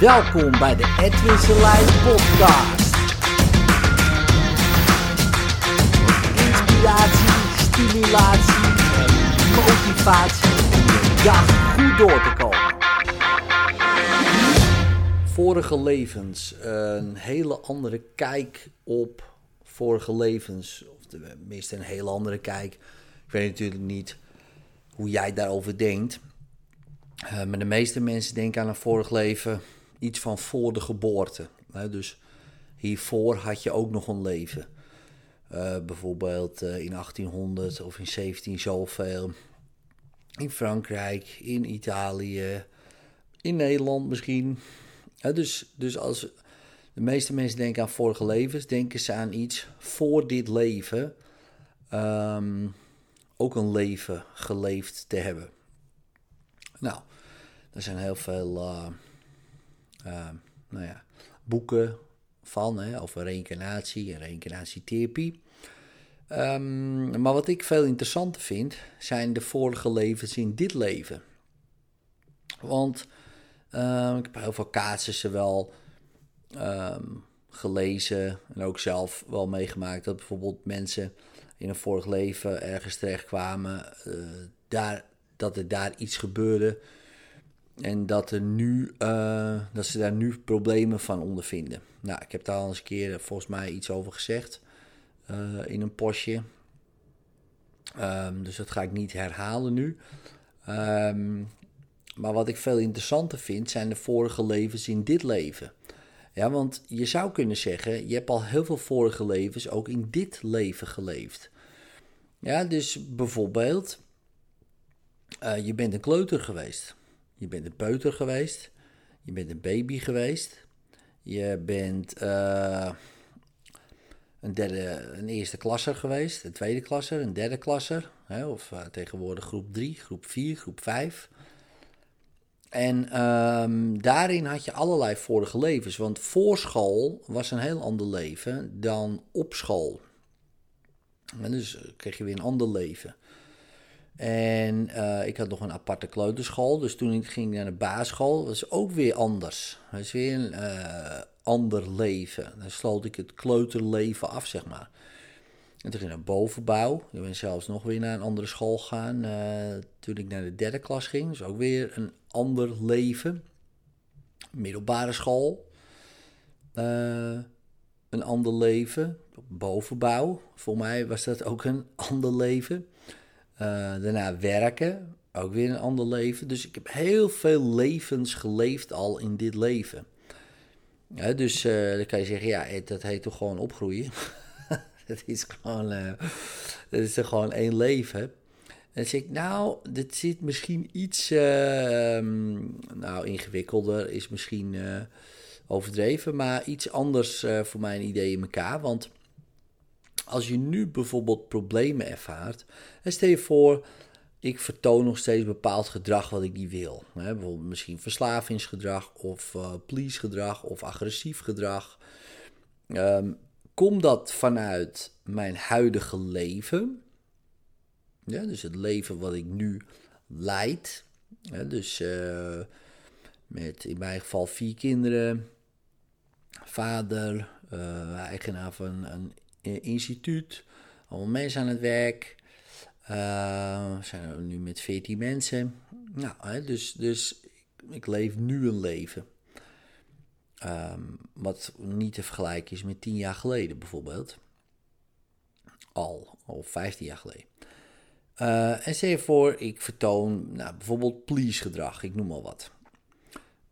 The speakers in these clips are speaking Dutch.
Welkom bij de Edwin Selijn podcast. Inspiratie, stimulatie en motivatie om dag goed door te komen. Vorige levens, een hele andere kijk op vorige levens. Of tenminste een hele andere kijk. Ik weet natuurlijk niet hoe jij daarover denkt. Uh, maar de meeste mensen denken aan een vorig leven iets van voor de geboorte. Hè? Dus hiervoor had je ook nog een leven. Uh, bijvoorbeeld uh, in 1800 of in 17 zoveel. In Frankrijk, in Italië, in Nederland misschien. dus, dus als de meeste mensen denken aan vorige levens, denken ze aan iets voor dit leven. Um, ook een leven geleefd te hebben. Nou, er zijn heel veel uh, nou ja, boeken van over reïncarnatie en reïncarnatietherapie. Um, maar wat ik veel interessanter vind, zijn de vorige levens in dit leven. Want uh, ik heb heel veel casussen wel um, gelezen en ook zelf wel meegemaakt dat bijvoorbeeld mensen in een vorig leven ergens terecht kwamen, uh, daar, dat er daar iets gebeurde en dat, er nu, uh, dat ze daar nu problemen van ondervinden. Nou, ik heb daar al eens een keer volgens mij iets over gezegd uh, in een postje. Um, dus dat ga ik niet herhalen nu. Um, maar wat ik veel interessanter vind, zijn de vorige levens in dit leven. Ja, want je zou kunnen zeggen, je hebt al heel veel vorige levens ook in dit leven geleefd. Ja, dus bijvoorbeeld, je bent een kleuter geweest. Je bent een peuter geweest. Je bent een baby geweest. Je bent uh, een, derde, een eerste klasser geweest. Een tweede klasser, een derde klasser. Hè, of uh, tegenwoordig groep 3, groep 4, groep 5. En um, daarin had je allerlei vorige levens. Want voor school was een heel ander leven dan op school. En dus kreeg je weer een ander leven. En uh, ik had nog een aparte kleuterschool. Dus toen ik ging naar de basisschool, was ook weer anders. Dat is weer een uh, ander leven. Dan sloot ik het kleuterleven af, zeg maar. En toen ging ik naar bovenbouw. Ik ben zelfs nog weer naar een andere school gegaan. Uh, toen ik naar de derde klas ging. Dus ook weer een ander leven. Middelbare school. Een ander leven. Bovenbouw. Voor mij was dat ook een ander leven. Uh, daarna werken. Ook weer een ander leven. Dus ik heb heel veel levens geleefd al in dit leven. Ja, dus dan kan je zeggen, ja, dat heet toch gewoon opgroeien. Het is gewoon, uh, het is er gewoon één leven. En dan zeg ik, nou, dit zit misschien iets, uh, nou, ingewikkelder, is misschien overdreven, maar iets anders voor mijn idee in elkaar. Want als je nu bijvoorbeeld problemen ervaart, en stel je voor, ik vertoon nog steeds bepaald gedrag wat ik niet wil. Hè, bijvoorbeeld misschien verslavingsgedrag of uh, please gedrag of agressief gedrag. Um, Komt dat vanuit mijn huidige leven? Ja, dus het leven wat ik nu leid. Dus uh, met in mijn geval vier kinderen, vader, uh, eigenaar van een instituut, allemaal mensen aan het werk. Uh, we zijn nu met 14 mensen. Nou, hè, dus, dus ik leef nu een leven. Um, wat niet te vergelijken is met 10 jaar geleden bijvoorbeeld. Al, of 15 jaar geleden. Uh, en stel je voor, ik vertoon nou, bijvoorbeeld please gedrag, ik noem maar wat.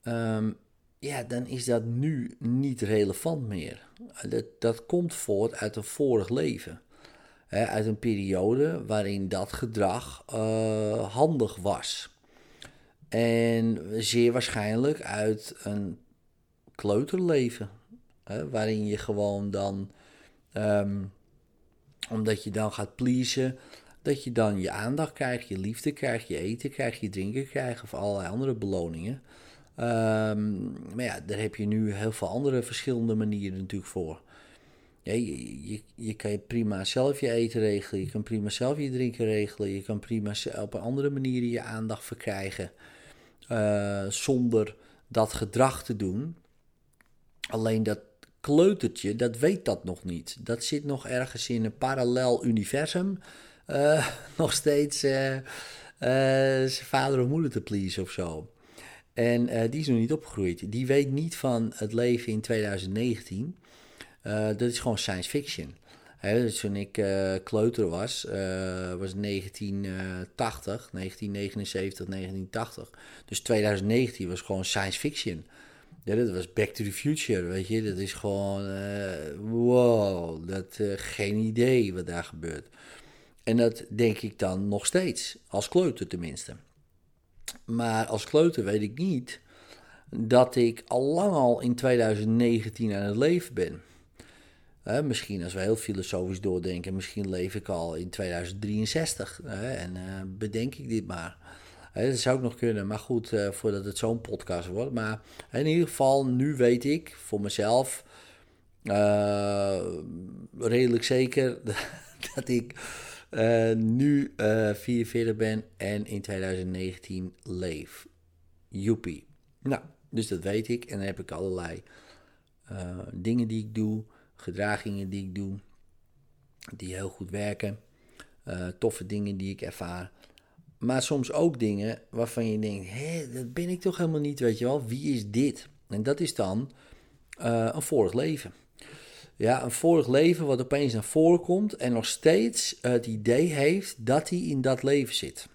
Um, ja, dan is dat nu niet relevant meer. Dat, dat komt voort uit een vorig leven. Uit een periode waarin dat gedrag uh, handig was. En zeer waarschijnlijk uit een kleuterleven. Hè, waarin je gewoon dan, um, omdat je dan gaat pleasen, dat je dan je aandacht krijgt, je liefde krijgt, je eten krijgt, je drinken krijgt of allerlei andere beloningen. Um, maar ja, daar heb je nu heel veel andere verschillende manieren natuurlijk voor. Je, je, je, kan prima zelf je eten regelen, je kan prima zelf je drinken regelen, je kan prima op een andere manieren je aandacht verkrijgen. Uh, zonder dat gedrag te doen. Alleen dat kleutertje, dat weet dat nog niet. Dat zit nog ergens in een parallel universum. Uh, nog steeds uh, zijn vader of moeder te please of zo. En die is nog niet opgegroeid. Die weet niet van het leven in 2019. dat is gewoon science fiction. Dus toen ik kleuter was, was 1980, 1979, 1980. Dus 2019 was gewoon science fiction. Ja, dat was Back to the Future, weet je. Dat is gewoon, uh, wow, dat, uh, geen idee wat daar gebeurt. En dat denk ik dan nog steeds, als kleuter tenminste. Maar als kleuter weet ik niet dat ik al lang al in 2019 aan het leven ben. misschien als we heel filosofisch doordenken, misschien leef ik al in 2063. en uh, bedenk ik dit maar dat zou ook nog kunnen, maar goed, uh, voordat het zo'n podcast wordt. Maar in ieder geval, nu weet ik voor mezelf uh, redelijk zeker dat ik uh, nu 44 ben en in 2019 leef. Joepie. Nou, dus dat weet ik. En dan heb ik allerlei dingen die ik doe, gedragingen die ik doe, die heel goed werken. toffe dingen die ik ervaar. Maar soms ook dingen waarvan je denkt: hé, dat ben ik toch helemaal niet, weet je wel? Wie is dit? En dat is dan uh, een vorig leven. Ja, een vorig leven wat opeens naar voren komt en nog steeds het idee heeft dat hij in dat leven zit.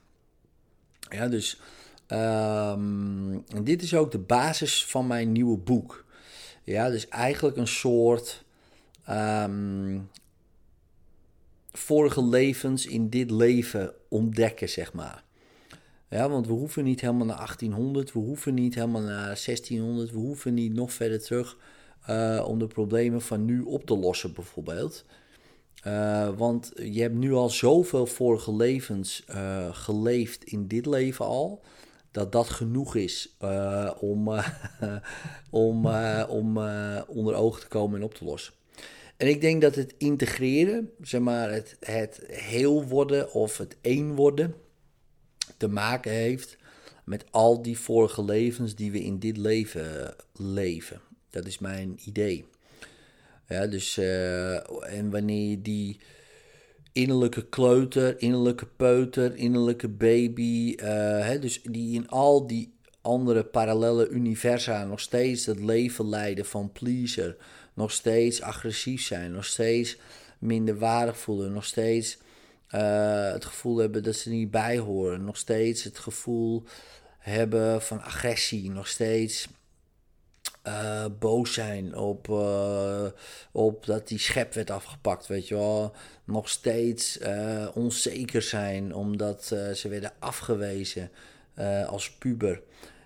Ja, dus um, en dit is ook de basis van mijn nieuwe boek. Ja, dus eigenlijk een soort um, vorige levens in dit leven ontdekken, zeg maar. Ja, want we hoeven niet helemaal naar 1800, we hoeven niet helemaal naar 1600, we hoeven niet nog verder terug uh, om de problemen van nu op te lossen, bijvoorbeeld. Uh, want je hebt nu al zoveel vorige levens uh, geleefd in dit leven al, dat dat genoeg is om, om, om onder ogen te komen en op te lossen. En ik denk dat het integreren, zeg maar, het, het heel worden of het één worden, te maken heeft met al die vorige levens die we in dit leven leven. Dat is mijn idee. Ja, dus, uh, en wanneer je die innerlijke kleuter, innerlijke peuter, innerlijke baby, uh, hè, dus die in al die andere parallele universa nog steeds het leven leiden van pleaser, nog steeds agressief zijn, nog steeds minder waardig voelen, nog steeds uh, het gevoel hebben dat ze niet bij horen, nog steeds het gevoel hebben van agressie, nog steeds uh, boos zijn op, uh, op dat die schep werd afgepakt, weet je wel. Nog steeds onzeker zijn omdat ze werden afgewezen als puber.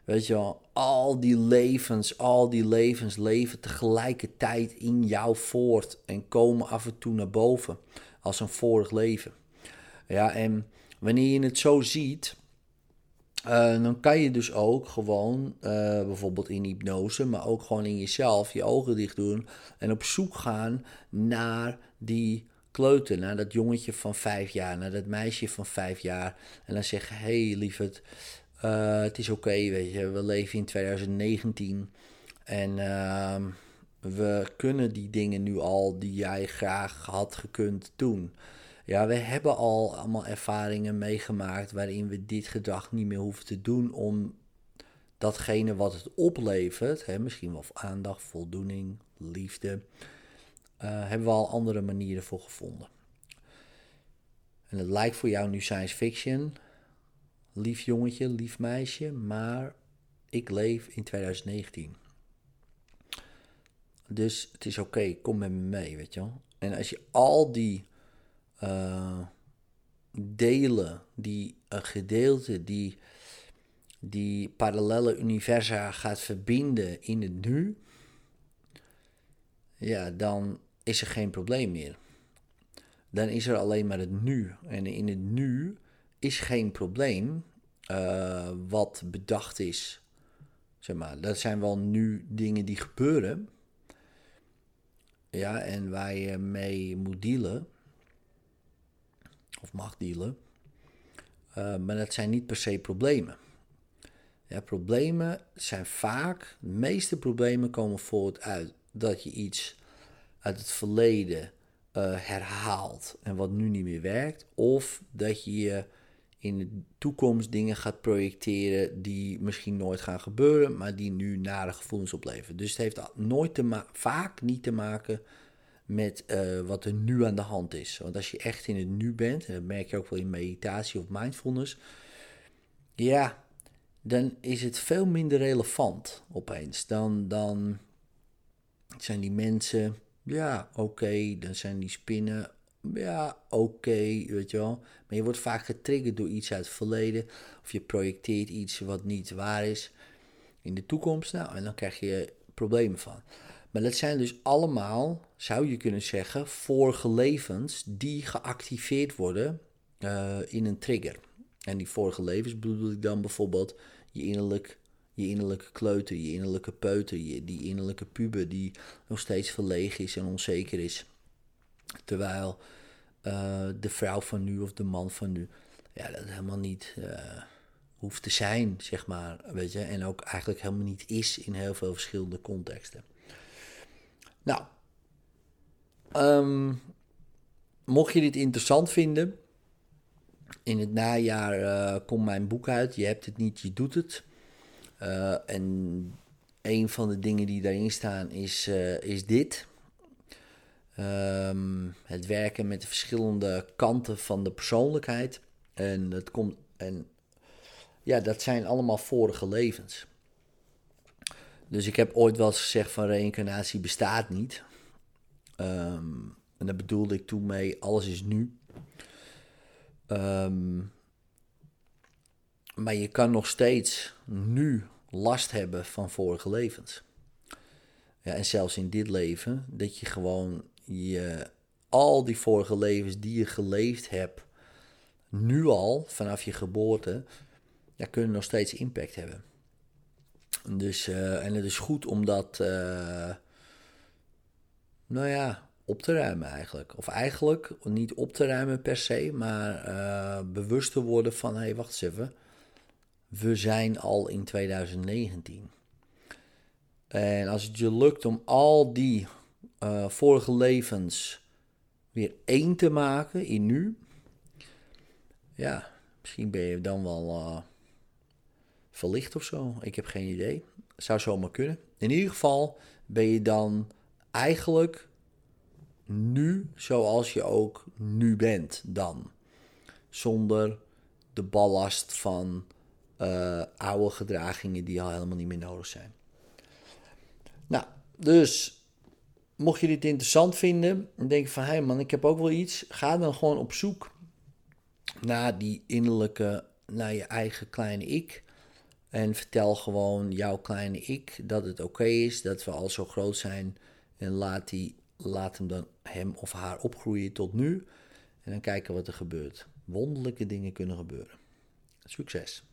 Weet je wel, al die levens, al die levens leven tegelijkertijd in jou voort en komen af en toe naar boven als een vorig leven. Ja, en wanneer je het zo ziet, uh, dan kan je dus ook gewoon, uh, bijvoorbeeld in hypnose, maar ook gewoon in jezelf, je ogen dicht doen en op zoek gaan naar die kleuter, naar dat jongetje van vijf jaar, naar dat meisje van vijf jaar. En dan zeggen, hé hey, lieverd, uh, het is oké, weet je, we leven in 2019 en ehm, we kunnen die dingen nu al die jij graag had gekund doen. Ja, we hebben al allemaal ervaringen meegemaakt waarin we dit gedrag niet meer hoeven te doen om datgene wat het oplevert, hè, misschien wel aandacht, voldoening, liefde, uh, hebben we al andere manieren voor gevonden. En het lijkt voor jou nu science fiction, lief jongetje, lief meisje, maar ik leef in 2019. Dus het is oké, kom met me mee, weet je wel. En als je al die uh, delen, die uh, gedeelte, die, die parallele universa gaat verbinden in het nu, ja, dan is er geen probleem meer. Dan is er alleen maar het nu. En in het nu is geen probleem uh, wat bedacht is. Zeg maar, dat zijn wel nu dingen die gebeuren. Ja, en waar je mee moet dealen of mag dealen. Uh, maar dat zijn niet per se problemen. Ja, problemen zijn vaak, de meeste problemen komen voort uit dat je iets uit het verleden uh, herhaalt en wat nu niet meer werkt. Of dat je in de toekomst dingen gaat projecteren die misschien nooit gaan gebeuren, maar die nu nare gevoelens opleveren. Dus het heeft nooit te vaak niet te maken met uh, wat er nu aan de hand is. Want als je echt in het nu bent, en dat merk je ook wel in meditatie of mindfulness, ja, dan is het veel minder relevant opeens. Dan, dan zijn die mensen, ja, oké, dan zijn die spinnen, ja, oké, weet je wel. Maar je wordt vaak getriggerd door iets uit het verleden, of je projecteert iets wat niet waar is in de toekomst. Nou, en dan krijg je problemen van. Maar dat zijn dus allemaal, zou je kunnen zeggen, vorige levens die geactiveerd worden uh, in een trigger. En die vorige levens bedoel ik dan bijvoorbeeld je innerlijk je innerlijke kleuter, je innerlijke peuter, je, die innerlijke puber die nog steeds verlegen is en onzeker is. Terwijl uh, de vrouw van nu of de man van nu, ja, dat helemaal niet uh, hoeft te zijn, zeg maar. Weet je, en ook eigenlijk helemaal niet is in heel veel verschillende contexten. Nou, um, mocht je dit interessant vinden, in het najaar uh, komt mijn boek uit. Je hebt het niet, je doet het. Uh, en een van de dingen die daarin staan is, uh, is dit. Um, het werken met de verschillende kanten van de persoonlijkheid. En dat komt. En ja, dat zijn allemaal vorige levens. Dus ik heb ooit wel eens gezegd van reïncarnatie bestaat niet. Um, en daar bedoelde ik toen mee, alles is nu. Um, maar je kan nog steeds nu last hebben van vorige levens. Ja, en zelfs in dit leven, dat je gewoon je, al die vorige levens die je geleefd hebt, nu al, vanaf je geboorte, ja, kunnen nog steeds impact hebben. Dus, uh, en het is goed om dat, uh, nou ja, op te ruimen eigenlijk. Of eigenlijk niet op te ruimen per se, maar uh, bewust te worden van, hé, hey, wacht eens even we zijn al in 2019. En als het je lukt om al die vorige levens weer één te maken in nu, ja, misschien ben je dan wel verlicht of zo. Ik heb geen idee. Zou zomaar kunnen. In ieder geval ben je dan eigenlijk nu zoals je ook nu bent dan. Zonder de ballast van uh, oude gedragingen die al helemaal niet meer nodig zijn. Nou, dus mocht je dit interessant vinden en denk van hé hey man, ik heb ook wel iets, ga dan gewoon op zoek naar die innerlijke, naar je eigen kleine ik. En vertel gewoon jouw kleine ik dat het oké is, dat we al zo groot zijn. En laat, die, laat hem dan hem of haar opgroeien tot nu. En dan kijken wat er gebeurt. Wonderlijke dingen kunnen gebeuren. Succes!